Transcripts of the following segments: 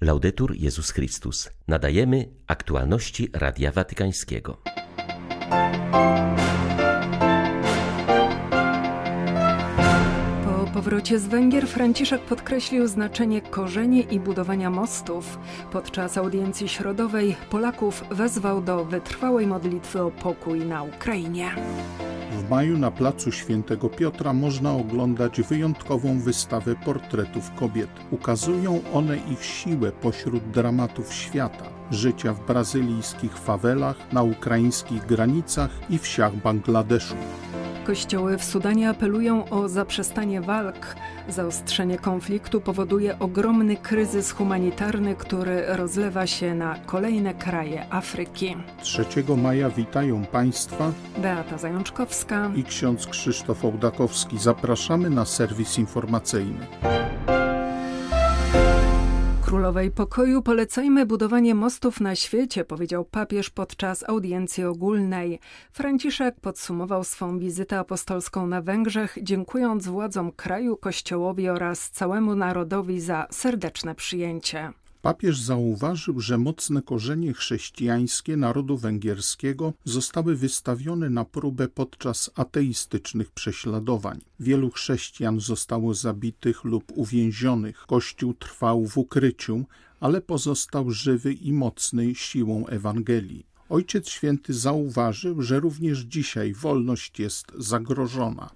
Laudetur Jezus Chrystus. Nadajemy aktualności Radia Watykańskiego. Po powrocie z Węgier Franciszek podkreślił znaczenie korzeni i budowania mostów. Podczas audiencji środowej Polaków wezwał do wytrwałej modlitwy o pokój na Ukrainie. W maju na placu Świętego Piotra można oglądać wyjątkową wystawę portretów kobiet. Ukazują one ich siłę pośród dramatów świata, życia w brazylijskich fawelach, na ukraińskich granicach i wsiach Bangladeszu. Kościoły w Sudanie apelują o zaprzestanie walk. Zaostrzenie konfliktu powoduje ogromny kryzys humanitarny, który rozlewa się na kolejne kraje Afryki. 3 maja witają Państwa Beata Zajączkowska i ksiądz Krzysztof Ołdakowski. Zapraszamy na serwis informacyjny. Królowej Pokoju polecajmy budowanie mostów na świecie, powiedział papież podczas audiencji ogólnej. Franciszek podsumował swą wizytę apostolską na Węgrzech, dziękując władzom kraju, kościołowi oraz całemu narodowi za serdeczne przyjęcie. Papież zauważył, że mocne korzenie chrześcijańskie narodu węgierskiego zostały wystawione na próbę podczas ateistycznych prześladowań. Wielu chrześcijan zostało zabitych lub uwięzionych. Kościół trwał w ukryciu, ale pozostał żywy i mocny siłą Ewangelii. Ojciec Święty zauważył, że również dzisiaj wolność jest zagrożona.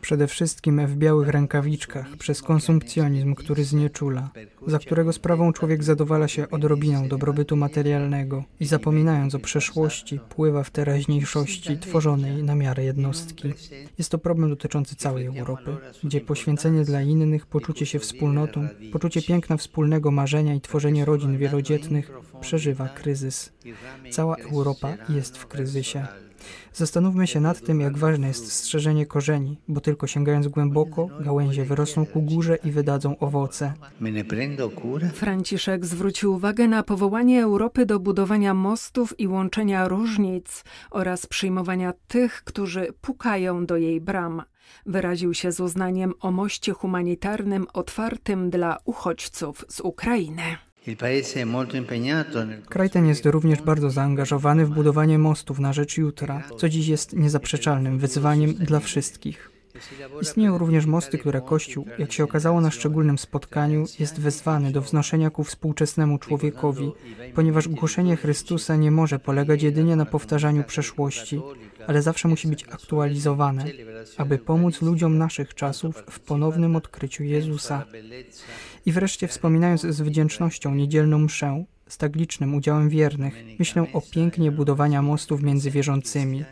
Przede wszystkim w białych rękawiczkach, przez konsumpcjonizm, który znieczula, za którego sprawą człowiek zadowala się odrobiną dobrobytu materialnego i zapominając o przeszłości, pływa w teraźniejszości tworzonej na miarę jednostki. Jest to problem dotyczący całej Europy, gdzie poświęcenie dla innych, poczucie się wspólnotą, poczucie piękna wspólnego marzenia i tworzenie rodzin wielodzietnych przeżywa kryzys. Cała Europa jest w kryzysie. Zastanówmy się nad tym, jak ważne jest strzeżenie korzeni, bo tylko sięgając głęboko, gałęzie wyrosną ku górze i wydadzą owoce. Franciszek zwrócił uwagę na powołanie Europy do budowania mostów i łączenia różnic oraz przyjmowania tych, którzy pukają do jej bram. Wyraził się z uznaniem o moście humanitarnym otwartym dla uchodźców z Ukrainy. Kraj ten jest również bardzo zaangażowany w budowanie mostów na rzecz jutra, co dziś jest niezaprzeczalnym wyzwaniem dla wszystkich. Istnieją również mosty, które Kościół, jak się okazało na szczególnym spotkaniu, jest wezwany do wznoszenia ku współczesnemu człowiekowi, ponieważ głoszenie Chrystusa nie może polegać jedynie na powtarzaniu przeszłości, ale zawsze musi być aktualizowane, aby pomóc ludziom naszych czasów w ponownym odkryciu Jezusa. I wreszcie wspominając z wdzięcznością niedzielną mszę, z tak licznym udziałem wiernych, myślę o pięknie budowania mostów między wierzącymi.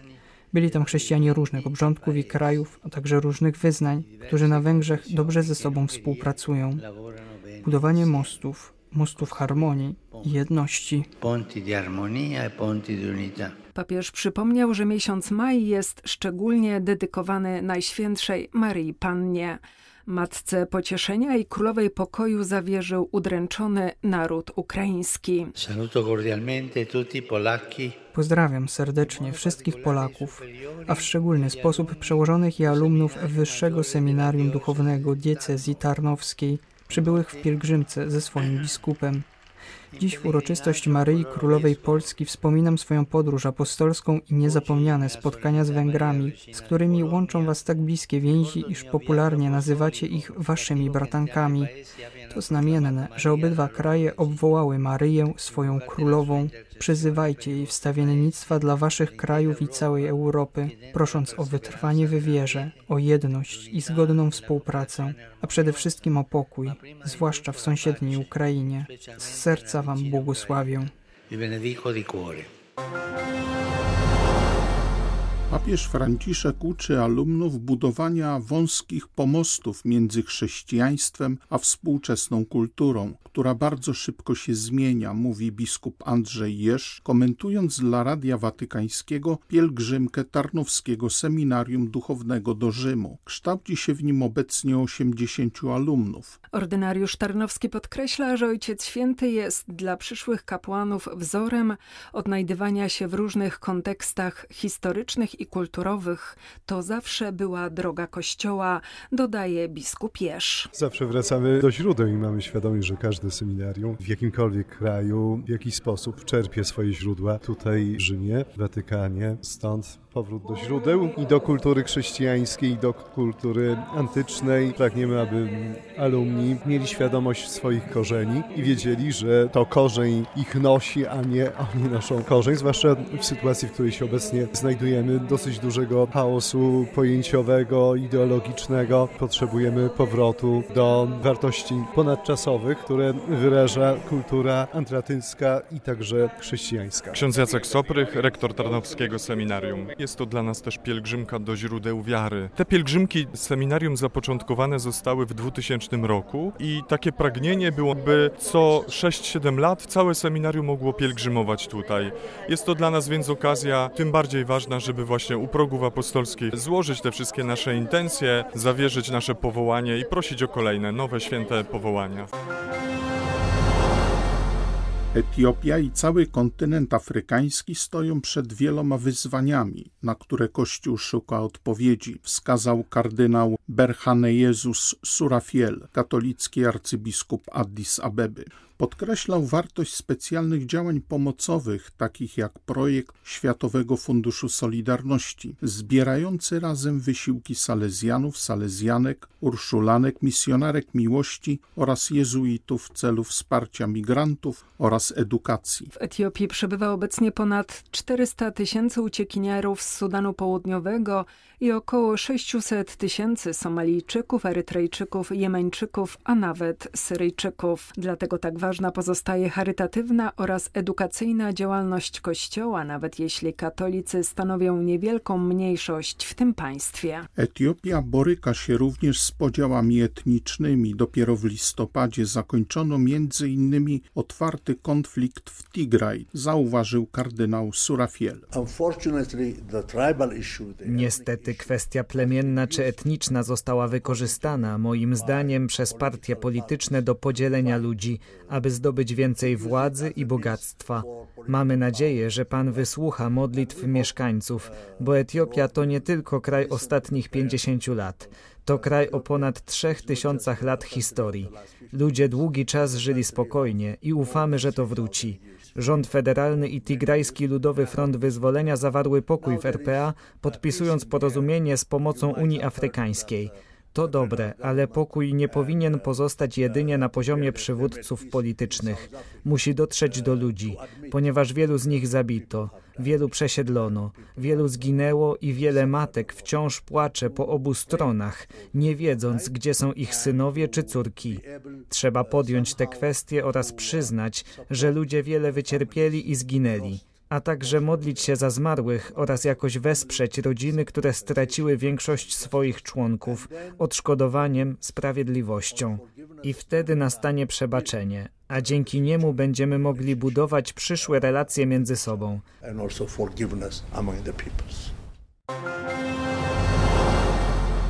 Byli tam chrześcijanie różnych obrządków i krajów, a także różnych wyznań, którzy na Węgrzech dobrze ze sobą współpracują. Budowanie mostów, mostów harmonii i jedności. Papież przypomniał, że miesiąc maj jest szczególnie dedykowany Najświętszej Maryi Pannie. Matce Pocieszenia i Królowej Pokoju zawierzył udręczony naród ukraiński. Pozdrawiam serdecznie wszystkich Polaków, a w szczególny sposób przełożonych i alumnów Wyższego Seminarium Duchownego Diecezji Tarnowskiej, przybyłych w pielgrzymce ze swoim biskupem. Dziś w uroczystość Maryi Królowej Polski wspominam swoją podróż apostolską i niezapomniane spotkania z Węgrami, z którymi łączą was tak bliskie więzi, iż popularnie nazywacie ich waszymi bratankami. To znamienne, że obydwa kraje obwołały Maryję swoją królową. Przyzywajcie jej wstawiennictwa dla waszych krajów i całej Europy, prosząc o wytrwanie w wierze, o jedność i zgodną współpracę, a przede wszystkim o pokój, zwłaszcza w sąsiedniej Ukrainie. Z serca wam błogosławię. Papież Franciszek uczy alumnów budowania wąskich pomostów między chrześcijaństwem a współczesną kulturą, która bardzo szybko się zmienia, mówi biskup Andrzej Jesz, komentując dla Radia Watykańskiego pielgrzymkę Tarnowskiego Seminarium Duchownego do Rzymu. Kształci się w nim obecnie 80 alumnów. Ordynariusz Tarnowski podkreśla, że Ojciec Święty jest dla przyszłych kapłanów wzorem odnajdywania się w różnych kontekstach historycznych i kulturowych to zawsze była droga Kościoła, dodaje biskup Jerz. Zawsze wracamy do źródeł i mamy świadomość, że każde seminarium w jakimkolwiek kraju w jakiś sposób czerpie swoje źródła tutaj w Rzymie, w Watykanie. Stąd powrót do źródeł i do kultury chrześcijańskiej, i do kultury antycznej. Pragniemy, aby alumni mieli świadomość swoich korzeni i wiedzieli, że to korzeń ich nosi, a nie oni noszą korzeń, zwłaszcza w sytuacji, w której się obecnie znajdujemy, dosyć dużego chaosu pojęciowego, ideologicznego. Potrzebujemy powrotu do wartości ponadczasowych, które wyraża kultura antratycka i także chrześcijańska. Ksiądz Jacek Soprych, rektor Tarnowskiego Seminarium. Jest to dla nas też pielgrzymka do źródeł wiary. Te pielgrzymki seminarium zapoczątkowane zostały w 2000 roku i takie pragnienie było, by co 6-7 lat całe seminarium mogło pielgrzymować tutaj. Jest to dla nas więc okazja tym bardziej ważna, żeby właśnie u progów apostolskich złożyć te wszystkie nasze intencje, zawierzyć nasze powołanie i prosić o kolejne nowe święte powołania. Etiopia i cały kontynent afrykański stoją przed wieloma wyzwaniami, na które Kościół szuka odpowiedzi, wskazał kardynał Berhane Jezus Surafiel, katolicki arcybiskup Addis Abeby. Podkreślał wartość specjalnych działań pomocowych, takich jak projekt Światowego Funduszu Solidarności, zbierający razem wysiłki salezjanów, salezjanek, urszulanek, misjonarek miłości oraz jezuitów w celu wsparcia migrantów oraz edukacji. W Etiopii przebywa obecnie ponad 400 tysięcy uciekinierów z Sudanu Południowego i około 600 tysięcy Somalijczyków, Erytrejczyków, Jemeńczyków, a nawet Syryjczyków. Dlatego tak ważna pozostaje charytatywna oraz edukacyjna działalność Kościoła, nawet jeśli katolicy stanowią niewielką mniejszość w tym państwie. Etiopia boryka się również z podziałami etnicznymi. Dopiero w listopadzie zakończono między innymi otwarty konflikt w Tigraj, zauważył kardynał Surafiel. Niestety kwestia plemienna czy etniczna została wykorzystana, moim zdaniem, przez partie polityczne do podzielenia ludzi, aby zdobyć więcej władzy i bogactwa. Mamy nadzieję, że Pan wysłucha modlitw mieszkańców, bo Etiopia to nie tylko kraj ostatnich 50 lat. To kraj o ponad trzech tysiącach lat historii. Ludzie długi czas żyli spokojnie i ufamy, że to wróci. Rząd federalny i Tigrajski Ludowy Front Wyzwolenia zawarły pokój w RPA, podpisując porozumienie z pomocą Unii Afrykańskiej. To dobre, ale pokój nie powinien pozostać jedynie na poziomie przywódców politycznych. Musi dotrzeć do ludzi, ponieważ wielu z nich zabito, wielu przesiedlono, wielu zginęło i wiele matek wciąż płacze po obu stronach, nie wiedząc, gdzie są ich synowie czy córki. Trzeba podjąć te kwestie oraz przyznać, że ludzie wiele wycierpieli i zginęli a także modlić się za zmarłych oraz jakoś wesprzeć rodziny, które straciły większość swoich członków odszkodowaniem, sprawiedliwością. I wtedy nastanie przebaczenie, a dzięki niemu będziemy mogli budować przyszłe relacje między sobą.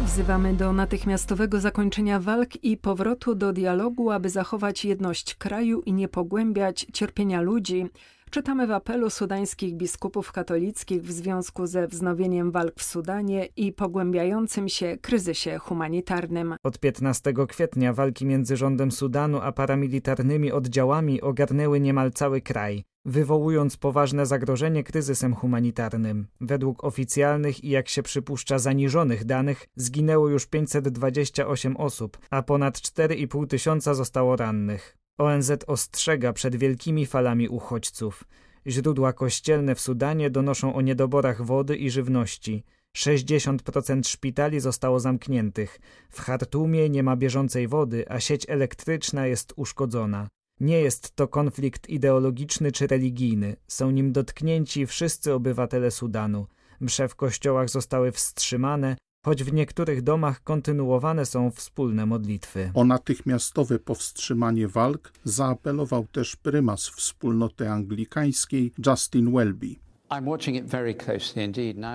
Wzywamy do natychmiastowego zakończenia walk i powrotu do dialogu, aby zachować jedność kraju i nie pogłębiać cierpienia ludzi. Czytamy w apelu sudańskich biskupów katolickich w związku ze wznowieniem walk w Sudanie i pogłębiającym się kryzysie humanitarnym. Od 15 kwietnia walki między rządem Sudanu a paramilitarnymi oddziałami ogarnęły niemal cały kraj wywołując poważne zagrożenie kryzysem humanitarnym. Według oficjalnych i jak się przypuszcza zaniżonych danych zginęło już 528 osób, a ponad 4,5 tysiąca zostało rannych. ONZ ostrzega przed wielkimi falami uchodźców. Źródła kościelne w Sudanie donoszą o niedoborach wody i żywności. 60% szpitali zostało zamkniętych. W Chartumie nie ma bieżącej wody, a sieć elektryczna jest uszkodzona. Nie jest to konflikt ideologiczny czy religijny. Są nim dotknięci wszyscy obywatele Sudanu. Msze w kościołach zostały wstrzymane, choć w niektórych domach kontynuowane są wspólne modlitwy. O natychmiastowe powstrzymanie walk zaapelował też prymas wspólnoty anglikańskiej Justin Welby.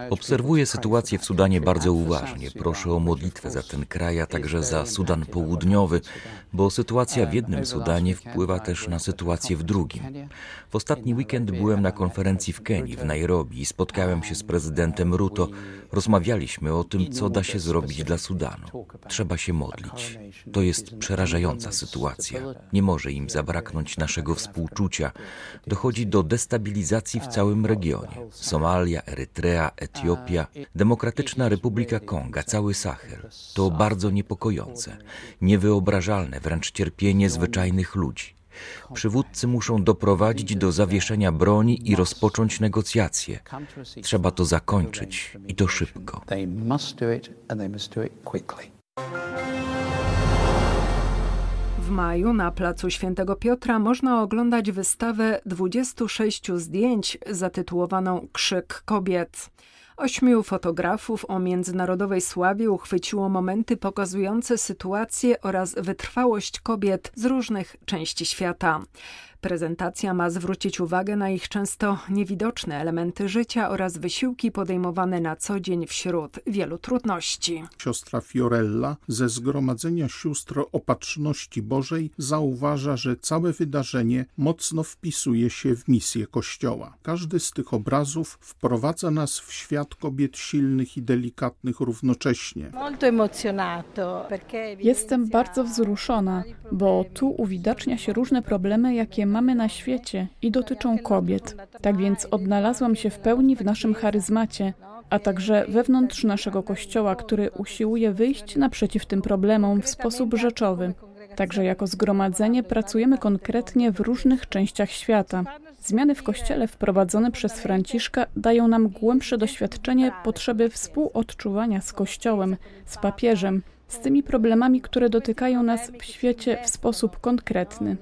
Obserwuję sytuację w Sudanie bardzo uważnie. Proszę o modlitwę za ten kraj, a także za Sudan Południowy, bo sytuacja w jednym Sudanie wpływa też na sytuację w drugim. W ostatni weekend byłem na konferencji w Kenii, w Nairobi i spotkałem się z prezydentem Ruto. Rozmawialiśmy o tym, co da się zrobić dla Sudanu. Trzeba się modlić. To jest przerażająca sytuacja. Nie może im zabraknąć naszego współczucia. Dochodzi do destabilizacji w całym regionie. Somalia, Erytrea, Etiopia, Demokratyczna Republika Konga, cały Sahel. To bardzo niepokojące, niewyobrażalne wręcz cierpienie zwyczajnych ludzi. Przywódcy muszą doprowadzić do zawieszenia broni i rozpocząć negocjacje. Trzeba to zakończyć i to szybko. W maju na placu Świętego Piotra można oglądać wystawę 26 zdjęć zatytułowaną Krzyk kobiet. Ośmiu fotografów o międzynarodowej sławie uchwyciło momenty pokazujące sytuację oraz wytrwałość kobiet z różnych części świata. Prezentacja ma zwrócić uwagę na ich często niewidoczne elementy życia oraz wysiłki podejmowane na co dzień wśród wielu trudności. Siostra Fiorella ze Zgromadzenia Sióstr Opatrzności Bożej zauważa, że całe wydarzenie mocno wpisuje się w misję Kościoła. Każdy z tych obrazów wprowadza nas w świat kobiet silnych i delikatnych równocześnie. Jestem bardzo wzruszona, bo tu uwidacznia się różne problemy, jakie mamy na świecie i dotyczą kobiet. Tak więc odnalazłam się w pełni w naszym charyzmacie, a także wewnątrz naszego kościoła, który usiłuje wyjść naprzeciw tym problemom w sposób rzeczowy. Także jako zgromadzenie pracujemy konkretnie w różnych częściach świata. Zmiany w Kościele wprowadzone przez Franciszka dają nam głębsze doświadczenie potrzeby współodczuwania z Kościołem, z papieżem, z tymi problemami, które dotykają nas w świecie w sposób konkretny.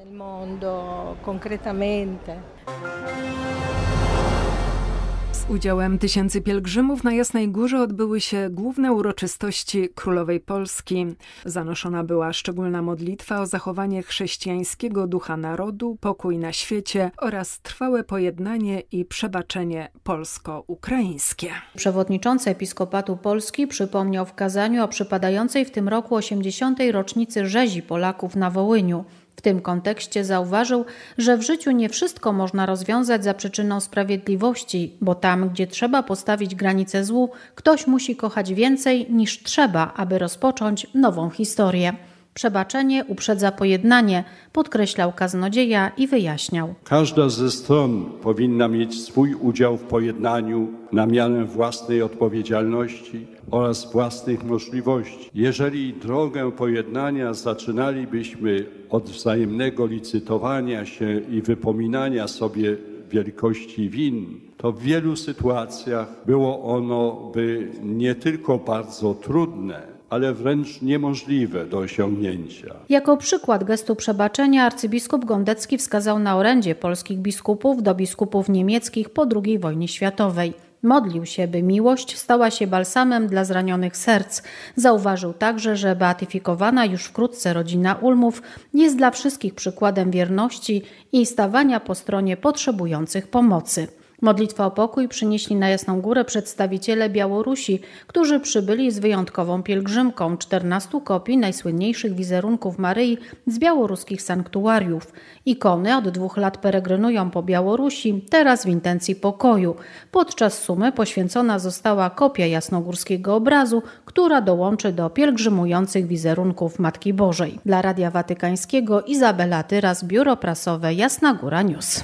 Udziałem tysięcy pielgrzymów na Jasnej Górze odbyły się główne uroczystości Królowej Polski. Zanoszona była szczególna modlitwa o zachowanie chrześcijańskiego ducha narodu, pokój na świecie oraz trwałe pojednanie i przebaczenie polsko-ukraińskie. Przewodniczący Episkopatu Polski przypomniał w kazaniu o przypadającej w tym roku 80. rocznicy rzezi Polaków na Wołyniu. W tym kontekście zauważył, że w życiu nie wszystko można rozwiązać za przyczyną sprawiedliwości, bo tam, gdzie trzeba postawić granicę złu, ktoś musi kochać więcej niż trzeba, aby rozpocząć nową historię. Przebaczenie uprzedza pojednanie, podkreślał kaznodzieja i wyjaśniał. Każda ze stron powinna mieć swój udział w pojednaniu na miarę własnej odpowiedzialności oraz własnych możliwości. Jeżeli drogę pojednania zaczynalibyśmy od wzajemnego licytowania się i wypominania sobie wielkości win, to w wielu sytuacjach było ono by nie tylko bardzo trudne, ale wręcz niemożliwe do osiągnięcia. Jako przykład gestu przebaczenia arcybiskup Gondecki wskazał na orędzie polskich biskupów do biskupów niemieckich po II wojnie światowej. Modlił się, by miłość stała się balsamem dla zranionych serc. Zauważył także, że beatyfikowana już wkrótce rodzina Ulmów jest dla wszystkich przykładem wierności i stawania po stronie potrzebujących pomocy. Modlitwę o pokój przynieśli na Jasną Górę przedstawiciele Białorusi, którzy przybyli z wyjątkową pielgrzymką 14 kopii najsłynniejszych wizerunków Maryi z białoruskich sanktuariów. Ikony od dwóch lat peregrynują po Białorusi, teraz w intencji pokoju. Podczas sumy poświęcona została kopia jasnogórskiego obrazu, która dołączy do pielgrzymujących wizerunków Matki Bożej. Dla Radia Watykańskiego Izabela Tyras, Biuro Prasowe Jasna Góra News.